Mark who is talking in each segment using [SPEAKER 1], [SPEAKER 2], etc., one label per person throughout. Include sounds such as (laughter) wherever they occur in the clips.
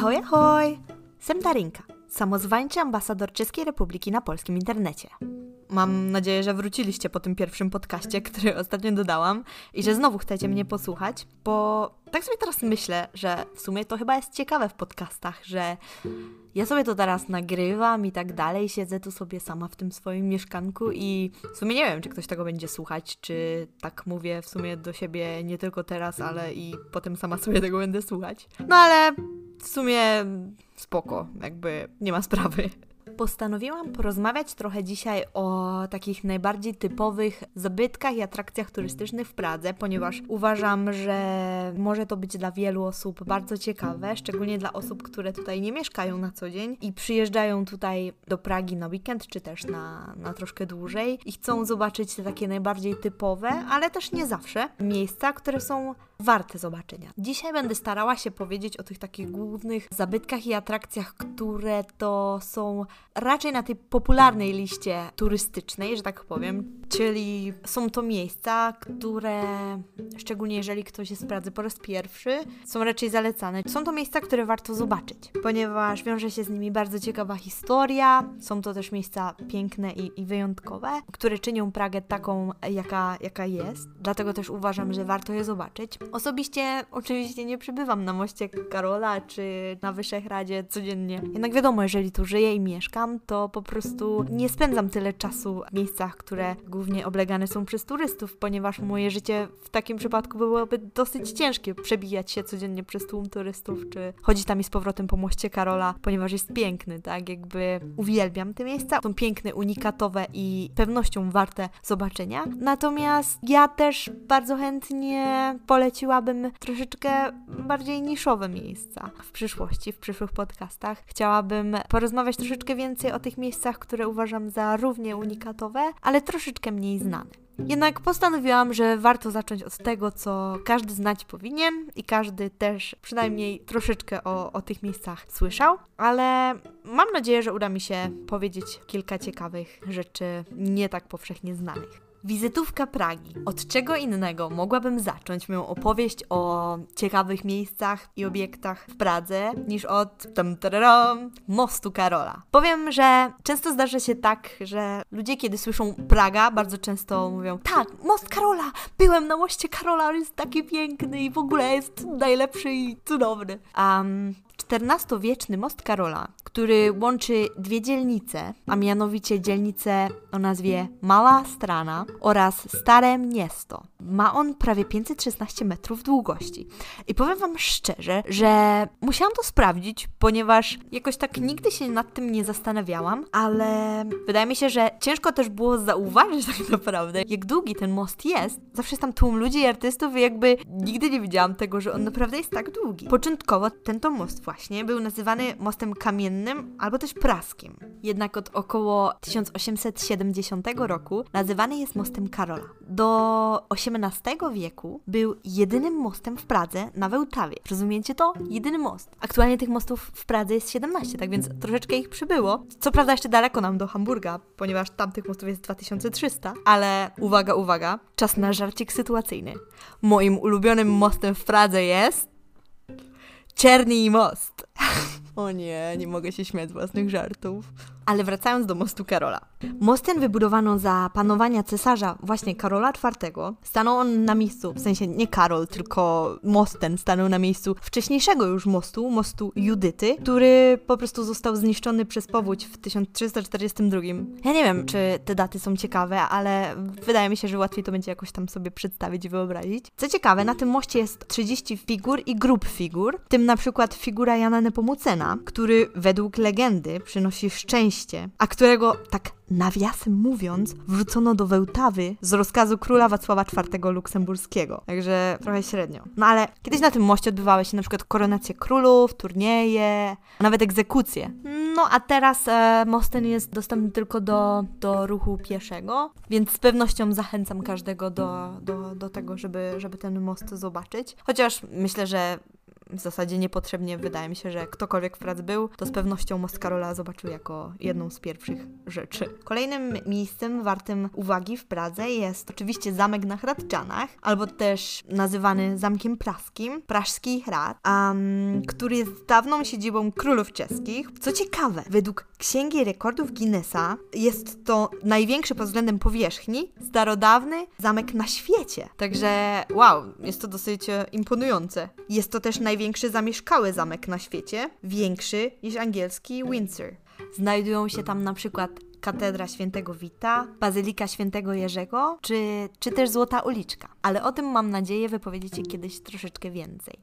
[SPEAKER 1] Ahoj, ahoj! Sem Darinka, samozwańczy ambasador Czeskiej Republiki na polskim internecie. Mam nadzieję, że wróciliście po tym pierwszym podcaście, który ostatnio dodałam i że znowu chcecie mnie posłuchać, bo tak sobie teraz myślę, że w sumie to chyba jest ciekawe w podcastach, że ja sobie to teraz nagrywam i tak dalej, siedzę tu sobie sama w tym swoim mieszkanku i w sumie nie wiem, czy ktoś tego będzie słuchać, czy tak mówię w sumie do siebie nie tylko teraz, ale i potem sama sobie tego będę słuchać. No ale w sumie spoko, jakby nie ma sprawy. Postanowiłam porozmawiać trochę dzisiaj o takich najbardziej typowych zabytkach i atrakcjach turystycznych w Pradze, ponieważ uważam, że może to być dla wielu osób bardzo ciekawe, szczególnie dla osób, które tutaj nie mieszkają na co dzień i przyjeżdżają tutaj do Pragi na weekend, czy też na, na troszkę dłużej i chcą zobaczyć te takie najbardziej typowe, ale też nie zawsze miejsca, które są warte zobaczenia. Dzisiaj będę starała się powiedzieć o tych takich głównych zabytkach i atrakcjach, które to są raczej na tej popularnej liście turystycznej, że tak powiem, czyli są to miejsca, które, szczególnie jeżeli ktoś jest Pradze po raz pierwszy, są raczej zalecane. Są to miejsca, które warto zobaczyć, ponieważ wiąże się z nimi bardzo ciekawa historia, są to też miejsca piękne i, i wyjątkowe, które czynią Pragę taką, jaka, jaka jest. Dlatego też uważam, że warto je zobaczyć. Osobiście oczywiście nie przybywam na moście Karola czy na Wyszehradzieje codziennie. Jednak wiadomo, jeżeli tu żyję i mieszkam, to po prostu nie spędzam tyle czasu w miejscach, które głównie oblegane są przez turystów, ponieważ moje życie w takim przypadku byłoby dosyć ciężkie przebijać się codziennie przez tłum turystów, czy chodzić tam i z powrotem po moście Karola, ponieważ jest piękny, tak? Jakby uwielbiam te miejsca. Są piękne, unikatowe i pewnością warte zobaczenia. Natomiast ja też bardzo chętnie poleciłabym troszeczkę bardziej niszowe miejsca w przyszłości, w przyszłych podcastach. Chciałabym porozmawiać troszeczkę więcej o tych miejscach, które uważam za równie unikatowe, ale troszeczkę mniej znane. Jednak postanowiłam, że warto zacząć od tego, co każdy znać powinien i każdy też przynajmniej troszeczkę o, o tych miejscach słyszał, ale mam nadzieję, że uda mi się powiedzieć kilka ciekawych rzeczy nie tak powszechnie znanych. Wizytówka Pragi. Od czego innego mogłabym zacząć moją opowieść o ciekawych miejscach i obiektach w Pradze niż od tam, tararam, mostu Karola. Powiem, że często zdarza się tak, że ludzie kiedy słyszą Praga, bardzo często mówią tak, most Karola, byłem na moście Karola, on jest taki piękny i w ogóle jest najlepszy i cudowny. Um, XIV-wieczny most Karola, który łączy dwie dzielnice, a mianowicie dzielnicę o nazwie Mała Strana oraz Stare Miasto. Ma on prawie 516 metrów długości. I powiem Wam szczerze, że musiałam to sprawdzić, ponieważ jakoś tak nigdy się nad tym nie zastanawiałam, ale wydaje mi się, że ciężko też było zauważyć tak naprawdę, jak długi ten most jest. Zawsze jest tam tłum ludzi i artystów i jakby nigdy nie widziałam tego, że on naprawdę jest tak długi. Początkowo ten to most właśnie był nazywany mostem kamiennym albo też praskiem. Jednak od około 1870 roku nazywany jest mostem Karola. Do XVIII wieku był jedynym mostem w Pradze na Wełtawie. Rozumiecie to? Jedyny most. Aktualnie tych mostów w Pradze jest 17, tak więc troszeczkę ich przybyło. Co prawda jeszcze daleko nam do Hamburga, ponieważ tamtych mostów jest 2300, ale uwaga, uwaga, czas na żarcik sytuacyjny. Moim ulubionym mostem w Pradze jest... Czerni most. O nie, nie mogę się śmiać z własnych żartów. Ale wracając do mostu Karola. Most ten wybudowano za panowania cesarza właśnie Karola IV. Stanął on na miejscu, w sensie nie Karol, tylko most ten stanął na miejscu wcześniejszego już mostu, mostu Judyty, który po prostu został zniszczony przez powódź w 1342. Ja nie wiem, czy te daty są ciekawe, ale wydaje mi się, że łatwiej to będzie jakoś tam sobie przedstawić i wyobrazić. Co ciekawe, na tym moście jest 30 figur i grup figur, w tym na przykład figura Jana Nepomucena, który według legendy przynosi szczęście, a którego tak nawiasem mówiąc, wrzucono do Wełtawy z rozkazu króla Wacława IV Luksemburskiego. Także trochę średnio. No ale kiedyś na tym moście odbywały się na przykład koronacje królów, turnieje, nawet egzekucje. No a teraz e, most ten jest dostępny tylko do, do ruchu pieszego, więc z pewnością zachęcam każdego do, do, do tego, żeby, żeby ten most zobaczyć. Chociaż myślę, że w zasadzie niepotrzebnie wydaje mi się, że ktokolwiek w Pradze był, to z pewnością Most Karola zobaczył jako jedną z pierwszych rzeczy. Kolejnym miejscem wartym uwagi w Pradze jest oczywiście zamek na Hradczanach, albo też nazywany Zamkiem Praskim, Praszki Hrad, um, który jest dawną siedzibą królów czeskich. Co ciekawe, według Księgi Rekordów Guinnessa jest to największy pod względem powierzchni starodawny zamek na świecie. Także wow, jest to dosyć e, imponujące. Jest to też największy zamieszkały zamek na świecie, większy niż angielski Windsor. Znajdują się tam na przykład katedra świętego Wita, bazylika świętego Jerzego, czy, czy też Złota Uliczka. Ale o tym mam nadzieję wypowiedzieć kiedyś troszeczkę więcej.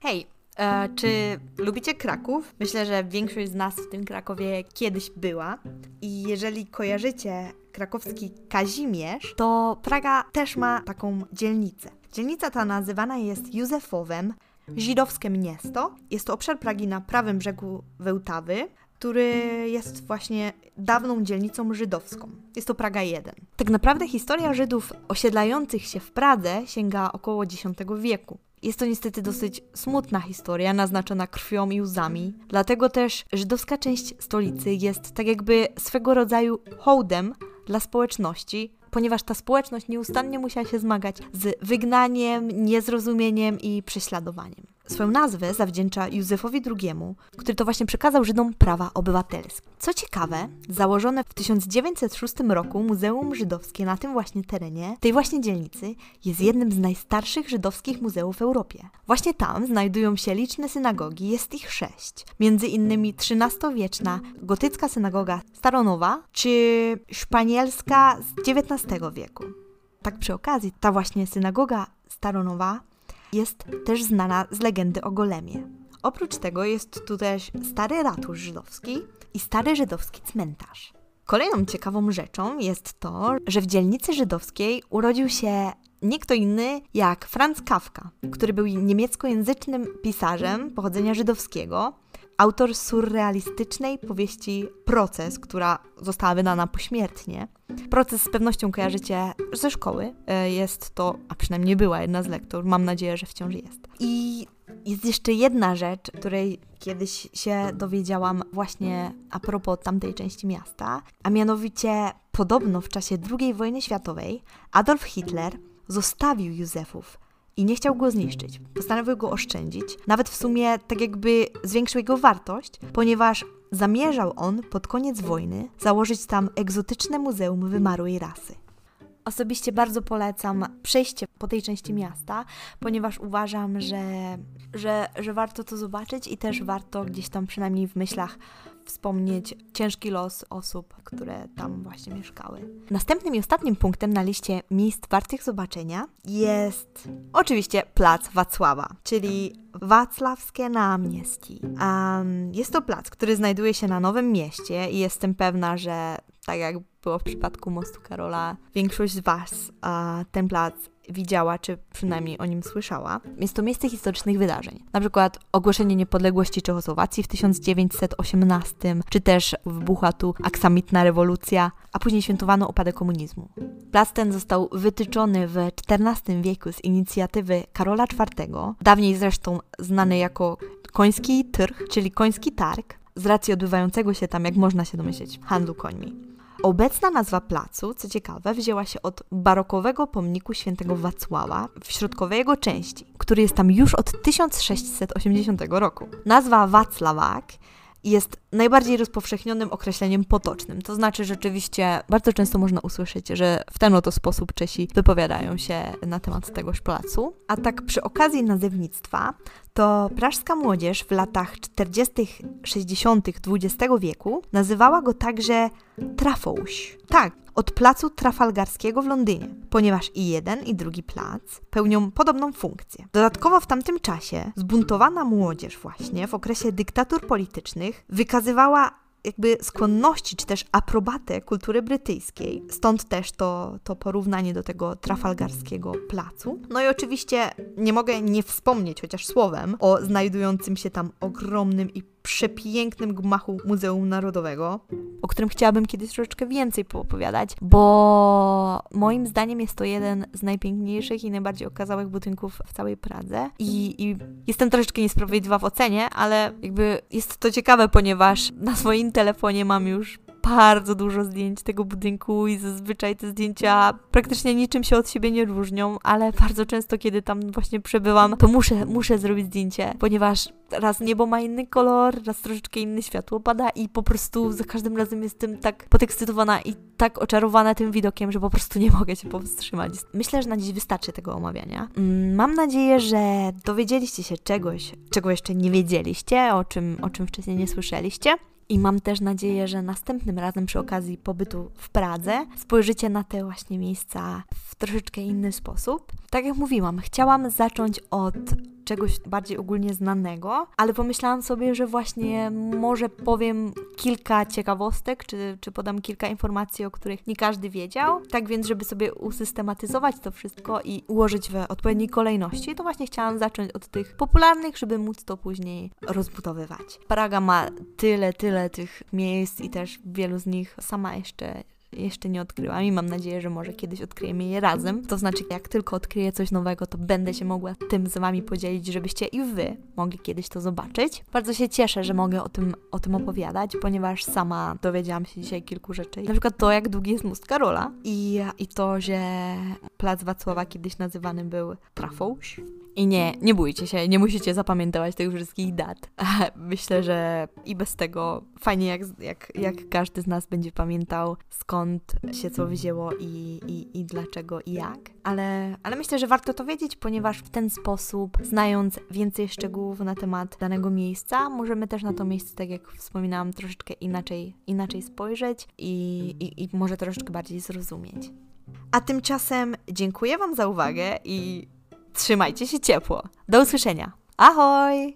[SPEAKER 1] Hej, E, czy lubicie Kraków? Myślę, że większość z nas w tym Krakowie kiedyś była. I jeżeli kojarzycie krakowski Kazimierz, to Praga też ma taką dzielnicę. Dzielnica ta nazywana jest Józefowem, żydowskie miasto. Jest to obszar Pragi na prawym brzegu Wełtawy, który jest właśnie dawną dzielnicą żydowską. Jest to Praga 1. Tak naprawdę historia Żydów osiedlających się w Pradze sięga około X wieku. Jest to niestety dosyć smutna historia, naznaczona krwią i łzami. Dlatego też żydowska część stolicy jest tak jakby swego rodzaju hołdem dla społeczności, ponieważ ta społeczność nieustannie musiała się zmagać z wygnaniem, niezrozumieniem i prześladowaniem. Swoją nazwę zawdzięcza Józefowi II, który to właśnie przekazał Żydom prawa obywatelskie. Co ciekawe, założone w 1906 roku Muzeum Żydowskie na tym właśnie terenie, tej właśnie dzielnicy, jest jednym z najstarszych żydowskich muzeów w Europie. Właśnie tam znajdują się liczne synagogi, jest ich sześć. Między innymi XIII-wieczna gotycka synagoga Staronowa, czy szpanielska z XIX wieku. Tak przy okazji, ta właśnie synagoga Staronowa jest też znana z legendy o Golemie. Oprócz tego jest tu też stary ratusz żydowski i stary żydowski cmentarz. Kolejną ciekawą rzeczą jest to, że w dzielnicy żydowskiej urodził się nie kto inny jak Franz Kafka, który był niemieckojęzycznym pisarzem pochodzenia żydowskiego, autor surrealistycznej powieści Proces, która została wydana pośmiertnie. Proces z pewnością kojarzycie ze szkoły. E, jest to, a przynajmniej była jedna z lektur, mam nadzieję, że wciąż jest. I jest jeszcze jedna rzecz, której kiedyś się dowiedziałam właśnie a propos tamtej części miasta, a mianowicie podobno w czasie II wojny światowej Adolf Hitler zostawił Józefów i nie chciał go zniszczyć. Postanowił go oszczędzić, nawet w sumie tak jakby zwiększył jego wartość, ponieważ zamierzał on pod koniec wojny założyć tam egzotyczne muzeum wymarłej rasy. Osobiście bardzo polecam przejście po tej części miasta, ponieważ uważam, że, że, że warto to zobaczyć i też warto gdzieś tam przynajmniej w myślach wspomnieć ciężki los osób, które tam właśnie mieszkały. Następnym i ostatnim punktem na liście miejsc wartych zobaczenia jest oczywiście Plac Wacława, czyli Wacławskie Namieści. Um, jest to plac, który znajduje się na Nowym Mieście i jestem pewna, że tak jak było w przypadku Mostu Karola, większość z Was a, ten plac widziała, czy przynajmniej o nim słyszała. Jest to miejsce historycznych wydarzeń. Na przykład ogłoszenie niepodległości Czechosłowacji w 1918, czy też wybuchła tu aksamitna rewolucja, a później świętowano upadek komunizmu. Plac ten został wytyczony w XIV wieku z inicjatywy Karola IV, dawniej zresztą znany jako koński trg, czyli koński targ, z racji odbywającego się tam, jak można się domyśleć, handlu końmi. Obecna nazwa placu, co ciekawe, wzięła się od barokowego pomniku świętego Wacława w środkowej jego części, który jest tam już od 1680 roku. Nazwa Wacławak jest najbardziej rozpowszechnionym określeniem potocznym. To znaczy, rzeczywiście bardzo często można usłyszeć, że w ten oto sposób Czesi wypowiadają się na temat tegoż placu. A tak przy okazji nazewnictwa, to praszka młodzież w latach 40., 60. XX wieku nazywała go także Trafouś. Tak, od placu Trafalgarskiego w Londynie, ponieważ i jeden, i drugi plac pełnią podobną funkcję. Dodatkowo w tamtym czasie zbuntowana młodzież właśnie w okresie dyktatur politycznych wykazywała jakby skłonności, czy też aprobatę kultury brytyjskiej. Stąd też to, to porównanie do tego trafalgarskiego placu. No i oczywiście nie mogę nie wspomnieć chociaż słowem o znajdującym się tam ogromnym i przepięknym gmachu Muzeum Narodowego, o którym chciałabym kiedyś troszeczkę więcej poopowiadać, bo moim zdaniem jest to jeden z najpiękniejszych i najbardziej okazałych budynków w całej Pradze. I, I, jestem troszeczkę niesprawiedliwa w ocenie, ale jakby jest to ciekawe, ponieważ na swoim telefonie mam już bardzo dużo zdjęć tego budynku i zazwyczaj te zdjęcia praktycznie niczym się od siebie nie różnią, ale bardzo często, kiedy tam właśnie przebywam, to muszę, muszę zrobić zdjęcie, ponieważ raz niebo ma inny kolor, raz troszeczkę inne światło pada i po prostu za każdym razem jestem tak podekscytowana i tak oczarowana tym widokiem, że po prostu nie mogę się powstrzymać. Myślę, że na dziś wystarczy tego omawiania. Mm, mam nadzieję, że dowiedzieliście się czegoś, czego jeszcze nie wiedzieliście, o czym, o czym wcześniej nie słyszeliście. I mam też nadzieję, że następnym razem przy okazji pobytu w Pradze spojrzycie na te właśnie miejsca w troszeczkę inny sposób. Tak jak mówiłam, chciałam zacząć od czegoś bardziej ogólnie znanego, ale pomyślałam sobie, że właśnie może powiem kilka ciekawostek, czy, czy podam kilka informacji, o których nie każdy wiedział. Tak więc, żeby sobie usystematyzować to wszystko i ułożyć w odpowiedniej kolejności, to właśnie chciałam zacząć od tych popularnych, żeby móc to później rozbudowywać. Praga ma tyle, tyle tych miejsc i też wielu z nich sama jeszcze jeszcze nie odkryłam i mam nadzieję, że może kiedyś odkryjemy je razem. To znaczy, jak tylko odkryję coś nowego, to będę się mogła tym z Wami podzielić, żebyście i Wy mogli kiedyś to zobaczyć. Bardzo się cieszę, że mogę o tym, o tym opowiadać, ponieważ sama dowiedziałam się dzisiaj kilku rzeczy. Na przykład to, jak długi jest most Karola i, i to, że plac Wacława kiedyś nazywany był Trafouś. I nie, nie bójcie się, nie musicie zapamiętywać tych wszystkich dat. (laughs) Myślę, że i bez tego fajnie, jak, jak, jak każdy z nas będzie pamiętał, skąd się co wzięło i, i, i dlaczego i jak. Ale, ale myślę, że warto to wiedzieć, ponieważ w ten sposób, znając więcej szczegółów na temat danego miejsca, możemy też na to miejsce, tak jak wspominałam, troszeczkę inaczej, inaczej spojrzeć i, i, i może troszeczkę bardziej zrozumieć. A tymczasem dziękuję Wam za uwagę i Trzymajcie się ciepło. Do usłyszenia. Ahoj!